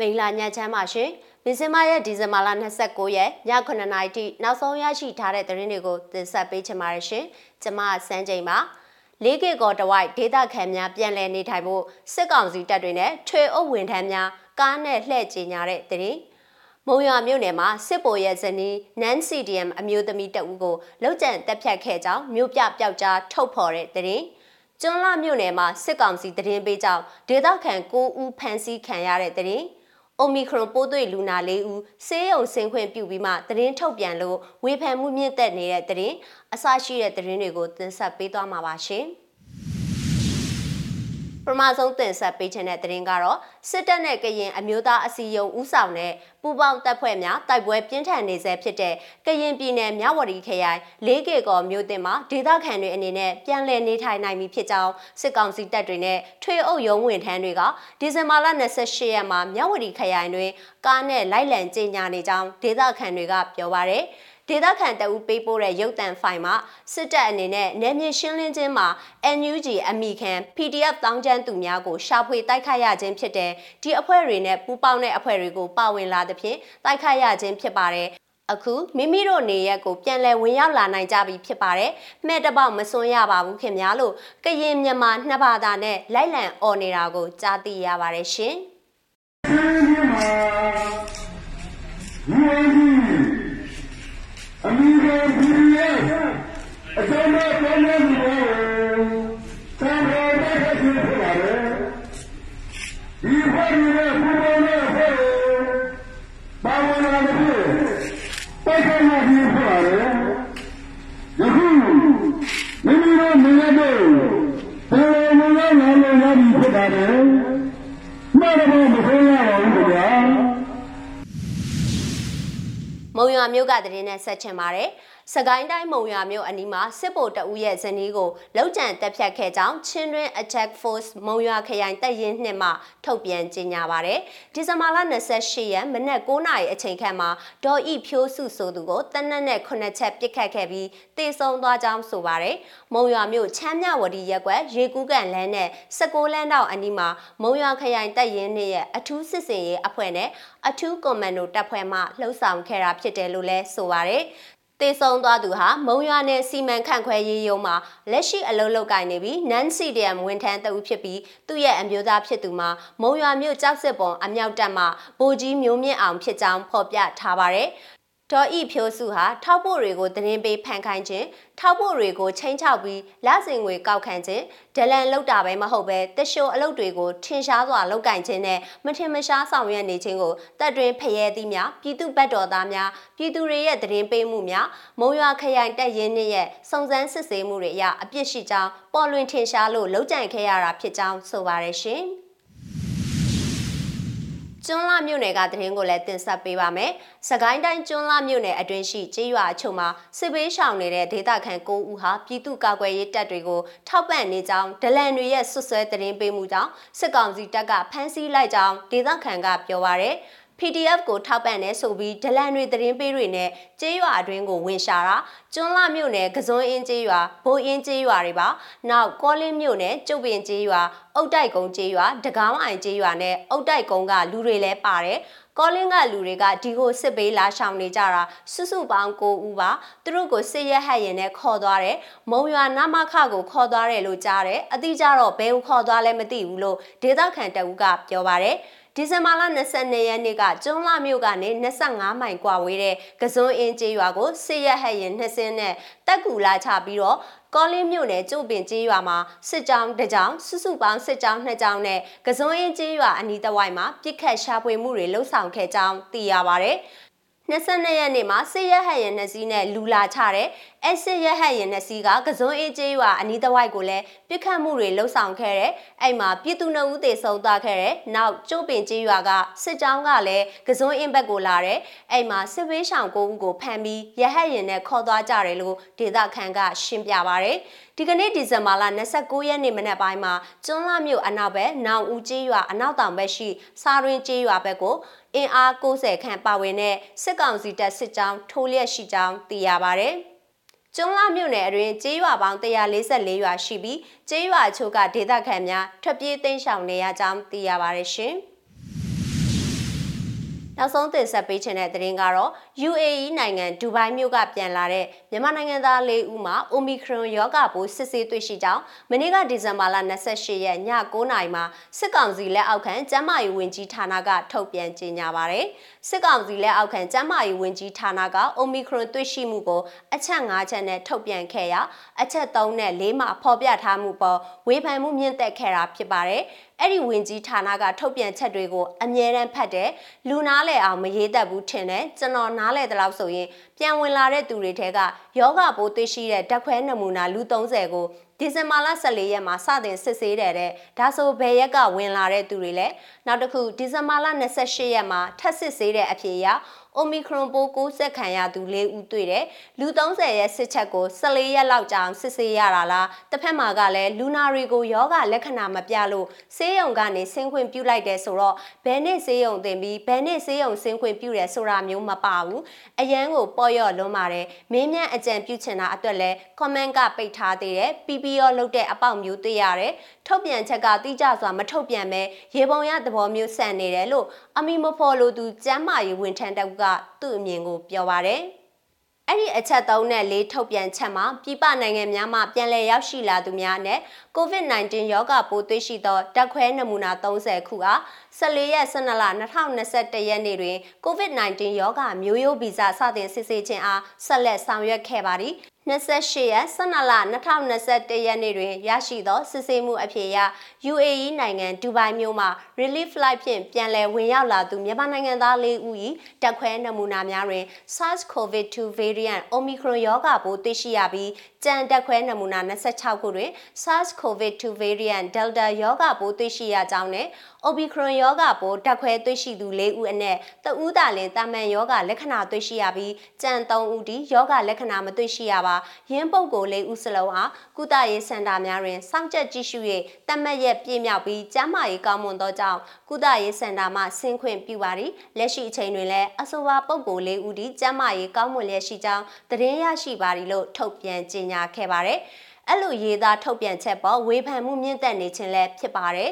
မင်္ဂလာညချမ်းပါရှင်။ဒီဇင်ဘာရက်ဒီဇင်ဘာလ29ရက်ည9:00နာရီထိနောက်ဆုံးရရှိထားတဲ့သတင်းတွေကိုတင်ဆက်ပေးချင်ပါတယ်ရှင်။ကျွန်မစန်းချိန်ပါ။လေးကေကောတဝိုက်ဒေသခံများပြန်လည်နေထိုင်ဖို့စစ်ကောင်စီတပ်တွေနဲ့ထွေအုပ်ဝန်ထမ်းများကားနဲ့လှည့်ကျင်ညာတဲ့သတင်း။မုံရွာမြို့နယ်မှာစစ်ပိုရဲ့ဇနီးနန် CDM အမျိုးသမီးတအူးကိုလောက်ကျန်တက်ဖြတ်ခဲ့ကြောင်းမြို့ပြပျောက်ကြားထုတ်ဖော်တဲ့သတင်း။ကျွန်းလာမြို့နယ်မှာစစ်ကောင်စီတရင်ပေးကြောင်းဒေသခံ9ဦးဖမ်းဆီးခံရတဲ့တရင် အိုမီခရွန်ပိုးသွေလူနာ၄ဦးဆေးရုံဆင်းခွင့်ပြုပြီးမှသတင်းထုတ်ပြန်လို့ဝေဖန်မှုမြင့်တက်နေတဲ့သတင်းအစရှိတဲ့သတင်းတွေကိုတင်ဆက်ပေးသွားမှာပါရှင်။ ပထမဆုံးတင်ဆက်ပေးခြင်းတဲ့သတင်းကတော့စစ်တပ်နဲ့ကရင်အမျိုးသားအစည်းအရုံးဦးဆောင်တဲ့ပူပေါင်းတပ်ဖွဲ့များတိုက်ပွဲပြင်းထန်နေဆဲဖြစ်တဲ့ကရင်ပြည်နယ်မြဝတီခရိုင်လေးကေကော်မြို့တင်မှာဒေသခံတွေအနေနဲ့ပြန်လည်နေထိုင်နိုင်ပြီဖြစ်ကြောင်းစစ်ကောင်စီတပ်တွေနဲ့ထွေအုပ်ရုံးဝန်ထမ်းတွေကဒီဇင်ဘာလ28ရက်မှာမြဝတီခရိုင်တွင်ကားနဲ့လိုက်လံကြေညာနေကြောင်းဒေသခံတွေကပြောပါရယ် ဒေသခံတအူးပေးပို့တဲ့ရုပ်တံဖိုင်မှာစစ်တပ်အနေနဲ့နယ်မြေရှင်းလင်းခြင်းမှာ NUG အမိခံ PDF တောင်းကျမ်းသူများကိုရှာဖွေတိုက်ခိုက်ရခြင်းဖြစ်တဲ့ဒီအဖွဲ့တွေနဲ့ပူးပေါင်းတဲ့အဖွဲ့တွေကိုပါဝင်လာသဖြင့်တိုက်ခိုက်ရခြင်းဖြစ်ပါတယ်အခုမိမိတို့နေရက်ကိုပြန်လည်ဝင်ရောက်လာနိုင်ကြပြီဖြစ်ပါတယ်။မှဲ့တပေါက်မစွန်းရပါဘူးခင်ဗျာလို့ကရင်မြန်မာနှစ်ဘာသာနဲ့လိုက်လံអော်နေတာကိုကြားသိရပါတယ်ရှင်။အမိကိုပြည်ရဲ့အစမ်းမဲ့ပေါ်နေမှုကိုသံဃာတဲ့ဖြစ်ဖြစ်ပါလေဒီဖွဲ့ရတဲ့ဘုရားနဲ့ဖွဲ့ဘာဝင်လာတဲ့တိုက်ခိုက်မှုဖြစ်ပါလေယခုမိမိတို့မြင်ရတဲ့ဘယ်လိုမျိုးနာမည်ရပြီးဖြစ်ပါလေမှန်တယ်မဆိုးရပါဘူးခင်ဗျာ မုံရွာမြို့ကတည်းနဲ့ဆက်ချင်ပါတယ်။ စကိုင်းတိုင်းမုံရွာမြို့အနီးမှာစစ်ဗိုလ်တအူးရဲ့ဇနီးကိုလောက်ကျန်တက်ဖြတ်ခဲ့ကြောင်းချင်းတွင်း Attack Force မုံရွာခရိုင်တပ်ရင်းနှစ်မှထုတ်ပြန်ကြေညာပါတယ်။ဒီဇင်ဘာလ28ရက်မနက်9:00နာရီအချိန်ခန့်မှာဒေါ်ဤဖြိုးစုဆိုသူကိုတနက်နဲ့9ချက်ပစ်ခတ်ခဲ့ပြီးတေဆုံသွားကြောင်းဆိုပါတယ်။မုံရွာမြို့ချမ်းမြဝတီရက်ကွက်ရေကူးကန်လမ်းနဲ့16လမ်းတောင်အနီးမှာမုံရွာခရိုင်တပ်ရင်းနှစ်ရဲ့အထူးစစ်စင်ရေးအဖွဲ့နဲ့အထူးကွန်မန်ဒိုတပ်ဖွဲ့မှလှုပ်ဆောင်ခဲ့တာဖြစ်တယ်လို့လည်းဆိုပါတယ် တေဆုံသွားသူဟာမုံရွာနယ်စီမံခန့်ခွဲရေးရုံးမှာလက်ရှိအလုပ်လုပ်ကိုင်နေပြီးနန်စီဒီယမ်ဝန်ထမ်းတဦးဖြစ်ပြီးသူ့ရဲ့အမျိုးသားဖြစ်သူမှာမုံရွာမြို့ကြောက်စစ်ပုံအမြောက်တပ်မှဗိုလ်ကြီးမျိုးမြင့်အောင်ဖြစ်ကြောင်းဖော်ပြထားပါတယ် ဒေါ်ဤဖြိုးစုဟာထောက်ပို့တွေကိုသတင်းပေးဖန်ခိုင်းခြင်းထောက်ပို့တွေကိုချိန်ချောက်ပြီးလစဉ်ငွေကောက်ခံခြင်းဒလန်လောက်တာပဲမဟုတ်ပဲတရှိုအလုပ်တွေကိုထင်ရှားစွာလုပ်ကင်ခြင်းနဲ့မထင်မရှားဆောင်ရွက်နေခြင်းကိုတပ်တွင်ဖရဲသည့်များပြည်သူ့ဘက်တော်သားများပြည်သူတွေရဲ့သတင်းပေးမှုများမုံရွာခရိုင်တပ်ရင်းနှင့်ရဲ့စုံစမ်းစစ်ဆေးမှုတွေအရအပြစ်ရှိကြောင်းပေါ်လွင်ထင်ရှားလို့လုံးကြံခဲ့ရတာဖြစ်ကြောင်းဆိုပါရရှင်။ ကျွန်းလာမြို့နယ်ကသတင်းကိုလည်းတင်ဆက်ပေးပါမယ်။စကိုင်းတိုင်းကျွန်းလာမြို့နယ်အတွင်းရှိကျေးရွာအချို့မှာစစ်ဘေးရှောင်နေတဲ့ဒေသခံ9ဦးဟာပြည်သူ့ကာကွယ်ရေးတပ်တွေကိုထောက်ပံ့နေကြောင်းဒလန်တွေရဲ့ဆွဆွဲသတင်းပေးမှုကြောင့်စစ်ကောင်စီတပ်ကဖမ်းဆီးလိုက်ကြောင်းဒေသခံကပြောပါရယ်။ PDF ကိုထောက်ပံ့နေဆိုပြီးဒလန်တွေသတင်းပေးတွေနဲ့ကျေးရွာအတွင်းကိုဝင်ရှာတာကျွန်းလမြို့နယ်ကစွန်းအင်းကျေးရွာဘိုးအင်းကျေးရွာတွေပါနောက်ကောလင်းမြို့နယ်ကျုပ်ပင်ကျေးရွာအုတ်တိုက်ကုန်းကျေးရွာတကောင်းအိုင်ကျေးရွာနဲ့အုတ်တိုက်ကုန်းကလူတွေလည်းပါတယ်ကောလင်းကလူတွေကဒီကိုစစ်ပေးလာရှောင်နေကြတာစုစုပေါင်း9ဦးပါသူတို့ကိုစစ်ရက်ဟက်ရင်နဲ့ခေါ်သွားတယ်မုံရွာနမခကိုခေါ်သွားတယ်လို့ကြားတယ်အတိကြတော့ဘယ်ကိုခေါ်သွားလဲမသိဘူးလို့ဒေသခံတအူးကပြောပါတယ် ဒီဇင်ဘာလ22ရက်နေ့ကကျွန်းလာမြို့ကနေ25မိုင်ကွာဝေးတဲ့ကစွန်းအင်းကျေးရွာကိုစစ်ရက်ဟက်ရင်နှစ်စင်းနဲ့တက်ကူလာချပြီးတော့ကောလင်းမြို့နယ်ကျုပ်ပင်ကျေးရွာမှာစစ်ကြောင်းတစ်ကြောင်းစုစုပေါင်းစစ်ကြောင်းနှစ်ကြောင်းနဲ့ကစွန်းအင်းကျေးရွာအနီးတစ်ဝိုက်မှာပြစ်ခတ်ရှာဖွေမှုတွေလှုပ်ဆောင်ခဲ့ကြောင်းသိရပါဗျ။ 22ရက်နေ့မှာစစ်ရဟတ်ရင်နှစ်စီးနဲ့လူလာချတဲ့အဲစစ်ရဟတ်ရင်နှစ်စီးကကစွန်းအေးကျေးရွာအနီးတစ်ဝိုက်ကိုလည်းပြစ်ခတ်မှုတွေလှုပ်ဆောင်ခဲ့တဲ့အဲ့မှာပြည်သူနှုတ်ဦးသေဆုံးသွားခဲ့တဲ့နောက်ကျိုးပင်ကျေးရွာကစစ်ကြောင်းကလည်းကစွန်းအင်းဘက်ကိုလာတဲ့အဲ့မှာစစ်ဝေးရှောင်ကိုဦးကိုဖမ်းပြီးရဟတ်ရင်နဲ့ခေါ်သွားကြတယ်လို့ဒေသခံကရှင်းပြပါဗျ။ ဒီကနေ့ဒီဇင်ဘာလ29ရက်နေ့မနက်ပိုင်းမှာကျွန်းလာမြို့အနောက်ဘက်နောင်ဦးကျေးရွာအနောက်တောင်ဘက်ရှိစားရင်းကျေးရွာဘက်ကိုအင်အား90ခန့်ပါဝင်တဲ့စစ်ကောင်စီတပ်စစ်ကြောင်းထိုးလျက်ရှိကြောင်းသိရပါဗျ။ကျွန်းလာမြို့နယ်အတွင်းကျေးရွာပေါင်း144ရွာရှိပြီးကျေးရွာချို့ကဒေသခံများထွက်ပြေးသိမ်းရှောင်နေရကြောင်းသိရပါရရှင်။ နောက်ဆုံးတင်ဆက်ပေးချင်တဲ့သတင်းကတော့ UAE နိုင်ငံဒူဘိုင်းမြို့ကပြန်လာတဲ့မြန်မာနိုင်ငံသား၄ဦးမှာ Omicron ရောဂါပိုးစစ်ဆေးတွေ့ရှိကြောင်းမနေ့ကဒီဇင်ဘာလ28ရက်ည9:00နာရီမှာစစ်ကောင်စီလက်အောက်ခံကျန်းမာရေးဝန်ကြီးဌာနကထုတ်ပြန်ကြေညာပါတယ်။စစ်ကောင်စီလက်အောက်ခံကျန်းမာရေးဝန်ကြီးဌာနက Omicron တွေ့ရှိမှုကိုအချက်၅ချက်နဲ့ထုတ်ပြန်ခဲ့ရာအချက်3နဲ့4မှာဖော်ပြထားမှုပေါ်ဝေဖန်မှုမြင့်တက်ခဲ့တာဖြစ်ပါတယ်။အဲ့ဒီဝင်ကြီးဌာနကထုတ်ပြန်ချက်တွေကိုအမြဲတမ်းဖတ်တယ်လူနာလေအောင်မရေးတတ်ဘူးထင်တယ်ကျွန်တော်နားလေတလောက်ဆိုရင်ပြန်ဝင်လာတဲ့သူတွေထဲကယောဂပိုးသိရှိတဲ့ဓာတ်ခွဲနမူနာလူ30ကိုဒီဇင်ဘာလ14ရက်မှာစတင်စစ်ဆေးတယ်တဲ့ဒါဆိုဘယ်ရက်ကဝင်လာတဲ့သူတွေလဲနောက်တစ်ခုဒီဇင်ဘာလ28ရက်မှာထပ်စစ်ဆေးတဲ့အဖြစ်အရအိုမီခရွန်ပိုးကူးစက်ခံရသူ၄ဦးတွေ့တယ်လူ30ရဲ့စစ်ချက်ကို14ရက်လောက်ကြာအောင်စစ်ဆေးရတာလားတစ်ဖက်မှာကလည်းလူနာတွေကိုယောဂလက္ခဏာမပြလို့ဆေးရုံကနေဆင်းခွင့်ပြုလိုက်တယ်ဆိုတော့ဘယ်နေ့ဆေးရုံတင်ပြီးဘယ်နေ့ဆေးရုံဆင်းခွင့်ပြုတယ်ဆိုတာမျိုးမပါဘူးအရန်ကိုပေါ်ရော့လွန်းပါတယ်မင်းမြန်အကြံပြုချင်တာအတွက်လဲ comment ကပိတ်ထားသေးတယ် PPO လုပ်တဲ့အပေါက်မျိုးတွေ့ရတယ်ထုတ်ပြန်ချက်ကတိကျစွာမထုတ်ပြန်ပဲရေပုံရသဘောမျိုးဆန်နေတယ်လို့အမီမဖော်လို့သူကျမ်းမာရေးဝန်ထမ်းတက်ကသူ့အမြင်ကိုပြောပါတယ် အဲ့ဒီအချက်သုံးနဲ့လေးထုတ်ပြန်ချက်မှာပြည်ပနိုင်ငံများမှပြန်လည်ရောက်ရှိလာသူများနဲ့ COVID-19 ရောဂါပိုးတွေ့ရှိသောဓာတ်ခွဲနမူနာ30ခုအား14ရက်12လ2021ရက်နေ့တွင် COVID-19 ရောဂါမျိုးရိုးဗီဇစတင်စစ်ဆေးခြင်းအားဆက်လက်ဆောင်ရွက်ခဲ့ပါသည်28ရက်12လ2021ရက်နေ့တွင်ရရှိသောစစ်ဆေးမှုအဖြစ်အရ UAE နိုင်ငံဒူဘိုင်းမြို့မှ relief flight ဖြင့်ပြန်လည်ဝင်ရောက်လာသူမြန်မာနိုင်ငံသား၄ဦး၏တက်ခွဲနမူနာများတွင် SARS-CoV-2 variant Omicron ရောဂါပိုးတွေ့ရှိရပြီးကြံတက်ခွဲနမူနာ26ခုတွင် SARS-CoV-2 variant Delta ရောဂါပိုးတွေ့ရှိရကြောင်းနဲ့ Omicron ရောဂါပိုးတက်ခွဲတွေ့ရှိသူ၄ဦးအနက်တဦးသာလင်တာမန်ရောဂါလက္ခဏာတွေ့ရှိရပြီးကြံ3ဦးဒီရောဂါလက္ခဏာမတွေ့ရှိရပါရင်းပုတ်ကို၄ဦးစလုံးအားကုသရေးစင်တာများတွင်စောင့်ကြပ်ကြည့်ရှု၍တတ်မှတ်ရက်ပြည့်မြောက်ပြီးကျန်းမာရေးကောင်းမွန်သောကြောင့်ကုသရေးစင်တာမှဆင်းခွင့်ပြုပါသည်လက်ရှိအချိန်တွင်လည်းအဆိုပါပုတ်ကို၄ဦးဒီကျန်းမာရေးကောင်းမွန်လျက်ရှိကြောင်းသတင်းရရှိပါသည်လို့ထုတ်ပြန်ကြေညာခဲ့ပါတယ်အဲ့လိုရေးသားထုတ်ပြန်ချက်ပေါ်ဝေဖန်မှုမြင့်တက်နေခြင်းလည်းဖြစ်ပါတယ်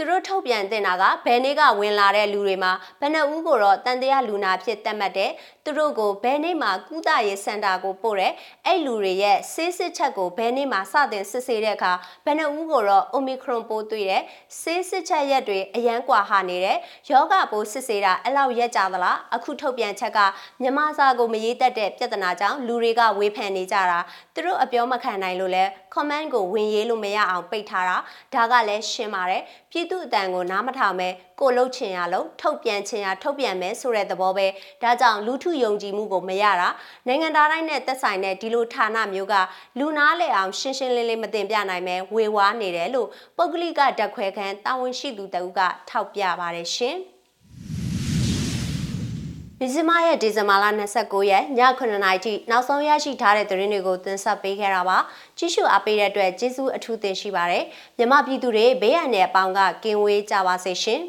သူတို့ထုတ်ပြန်တင်တာကဘယ်နေ့ကဝင်လာတဲ့လူတွေမှာဘယ်နှဦးကိုတော့တန်တရားလူနာဖြစ်သတ်မှတ်တဲ့သူတို့ကိုဘယ်နေ့မှကုသရေးစင်တာကိုပို့တဲ့အဲ့လူတွေရဲ့ဆေးစစ်ချက်ကိုဘယ်နေ့မှစတင်စစ်ဆေးတဲ့အခါဘယ်နှဦးကိုတော့ Omicron ပိုးတွေ့တဲ့ဆေးစစ်ချက်ရက်တွေအရန်ကွာဟာနေတဲ့ယောဂပိုးစစ်ဆေးတာအဲ့လောက်ရက်ကြသလားအခုထုတ်ပြန်ချက်ကမြမစာကိုမရေးတတ်တဲ့ပြဿနာကြောင့်လူတွေကဝေဖန်နေကြတာသူတို့အပြောမခံနိုင်လို့လဲ comment ကိုဝင်ရေးလို့မရအောင်ပိတ်ထားတာဒါကလည်းရှင်းပါတယ်ပြည်သူအတန်ကိုနားမထောင်ပဲကိုလှုပ်ချင်ရလို့ထုတ်ပြန်ချင်ရထုတ်ပြန်မယ်ဆိုတဲ့သဘောပဲဒါကြောင့်လူထုယုံကြည်မှုကိုမရတာနိုင်ငံသားတိုင်းနဲ့သက်ဆိုင်တဲ့ဒီလိုဌာနမျိုးကလူနာလေအောင်ရှင်းရှင်းလင်းလင်းမတင်ပြနိုင်ပဲဝေဝါးနေတယ်လို့ပုဂ္ဂလိကဓာတ်ခွဲခန်းတာဝန်ရှိသူတဦးကထောက်ပြပါတယ်ရှင် ဒီဇင်ဘာရဲ့ဒီဇင်ဘာလ29ရက်ည9:00နာရီထိနောက်ဆုံးရရှိထားတဲ့သတင်းတွေကိုတင်ဆက်ပေးခဲ့တာပါကြည့်ရှုအားပေးတဲ့အတွက်ကျေးဇူးအထူးတင်ရှိပါတယ်မြမပြည်သူတွေဘေးရန်တဲ့အပေါင်းကကင်းဝေးကြပါစေရှင်